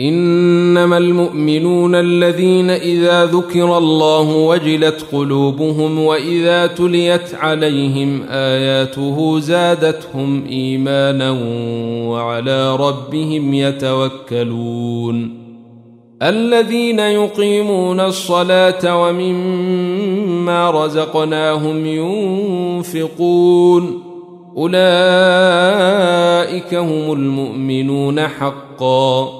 إنما المؤمنون الذين إذا ذكر الله وجلت قلوبهم وإذا تليت عليهم آياته زادتهم إيمانا وعلى ربهم يتوكلون الذين يقيمون الصلاة ومما رزقناهم ينفقون أولئك هم المؤمنون حقا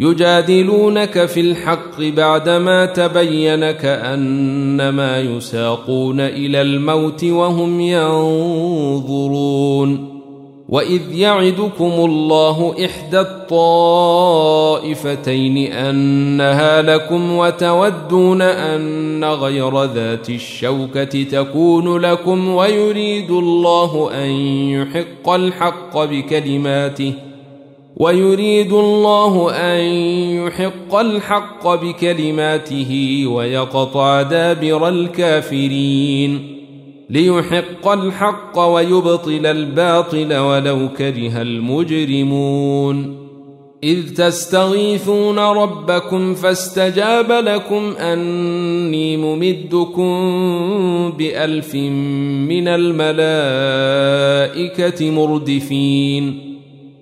يجادلونك في الحق بعدما تبين كانما يساقون إلى الموت وهم ينظرون وإذ يعدكم الله إحدى الطائفتين أنها لكم وتودون أن غير ذات الشوكة تكون لكم ويريد الله أن يحق الحق بكلماته ويريد الله أن يحق الحق بكلماته ويقطع دابر الكافرين ليحق الحق ويبطل الباطل ولو كره المجرمون إذ تستغيثون ربكم فاستجاب لكم أني ممدكم بألف من الملائكة مردفين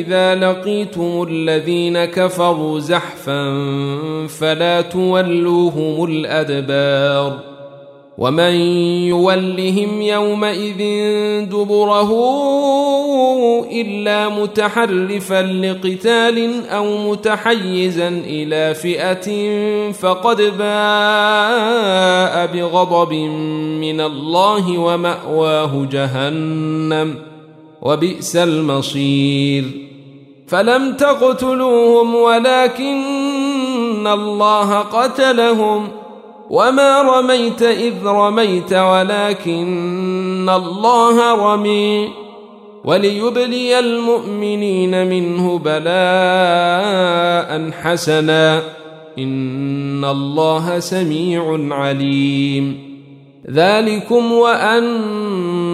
اذا لقيتم الذين كفروا زحفا فلا تولوهم الادبار ومن يولهم يومئذ دبره الا متحرفا لقتال أو متحيزا إلى فئه فقد باء بغضب من الله وماواه جهنم وبئس المصير فلم تقتلوهم ولكن الله قتلهم. وما رميت إذ رميت ولكن الله رمي. وليبلي المؤمنين منه بلاء حسنا. إن الله سميع عليم. ذلكم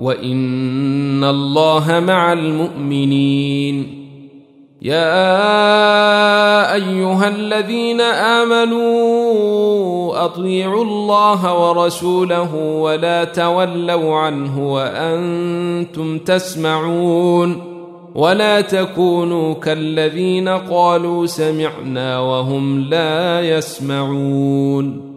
وإن الله مع المؤمنين. يا ايها الذين امنوا اطيعوا الله ورسوله ولا تولوا عنه وأنتم تسمعون. ولا تكونوا كالذين قالوا سمعنا وهم لا يسمعون.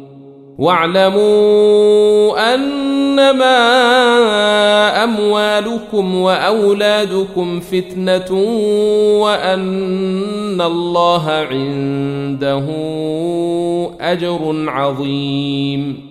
واعلموا أنما أموالكم وأولادكم فتنة وأن الله عنده أجر عظيم.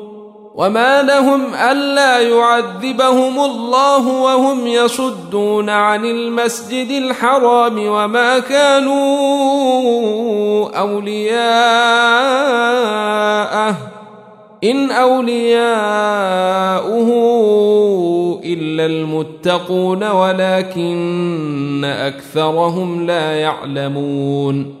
وما لهم ألا يعذبهم الله وهم يصدون عن المسجد الحرام وما كانوا أولياءه إن أولياؤه إلا المتقون ولكن أكثرهم لا يعلمون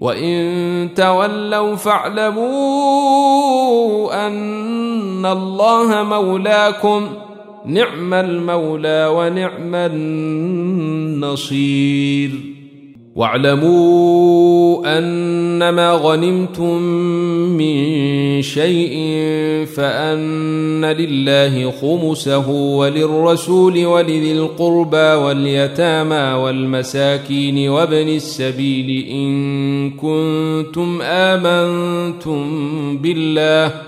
وان تولوا فاعلموا ان الله مولاكم نعم المولى ونعم النصير واعلموا أنما غنمتم من شيء فأن لله خمسه وللرسول ولذي القربى واليتامى والمساكين وابن السبيل إن كنتم آمنتم بالله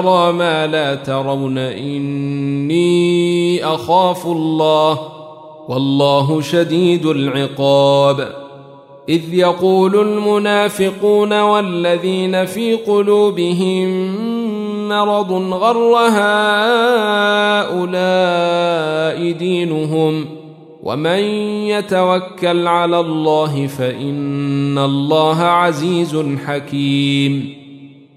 ارى ما لا ترون إني أخاف الله والله شديد العقاب. إذ يقول المنافقون والذين في قلوبهم مرض غر هؤلاء دينهم ومن يتوكل على الله فإن الله عزيز حكيم.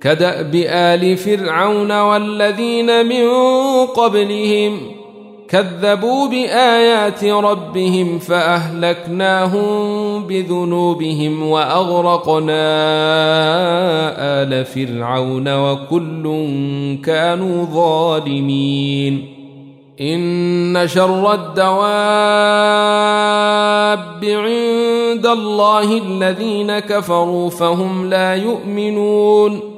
كداب ال فرعون والذين من قبلهم كذبوا بآيات ربهم فأهلكناهم بذنوبهم وأغرقنا آل فرعون وكل كانوا ظالمين. إن شر الدواب عند الله الذين كفروا فهم لا يؤمنون.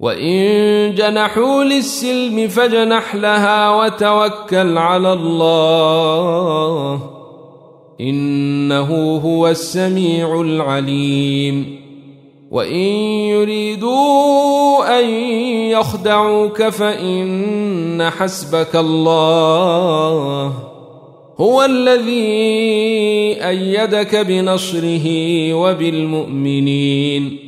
وان جنحوا للسلم فجنح لها وتوكل على الله انه هو السميع العليم وان يريدوا ان يخدعوك فان حسبك الله هو الذي إيدك بنصره وبالمؤمنين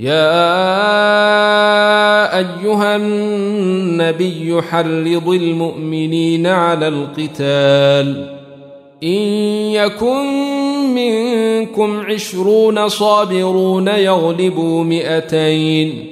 يا أيها النبي حرض المؤمنين على القتال. إن يكن منكم عشرون صابرون يغلبوا مئتين.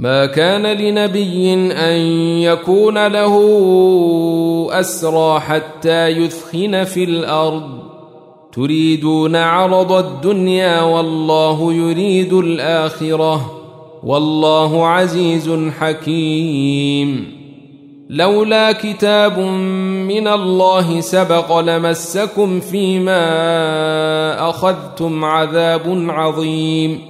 ما كان لنبي أن يكون له أسرى حتى يثخن في الأرض. تريدون عرض الدنيا والله يريد الآخرة. والله عزيز حكيم. لولا كتاب من الله سبق لمسكم فيما أخذتم عذاب عظيم.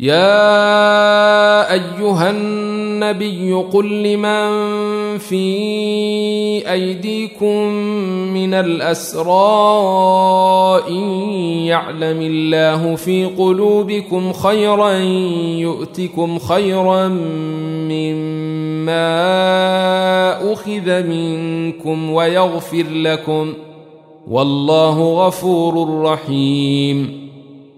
يا أيها النبي قل لمن في أيديكم من الأسرى إن يعلم الله في قلوبكم خيرا يؤتكم خيرا مما أخذ منكم ويغفر لكم. والله غفور رحيم.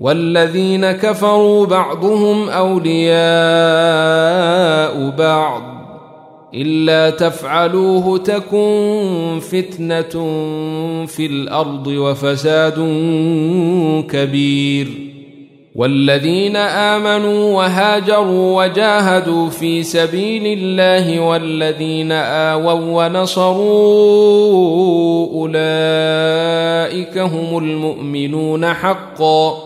والذين كفروا بعضهم أولياء بعض. إلا تفعلوه تكن فتنة في الأرض وفساد كبير. والذين آمنوا وهاجروا وجاهدوا في سبيل الله والذين آووا ونصروا أولئك هم المؤمنون حقا.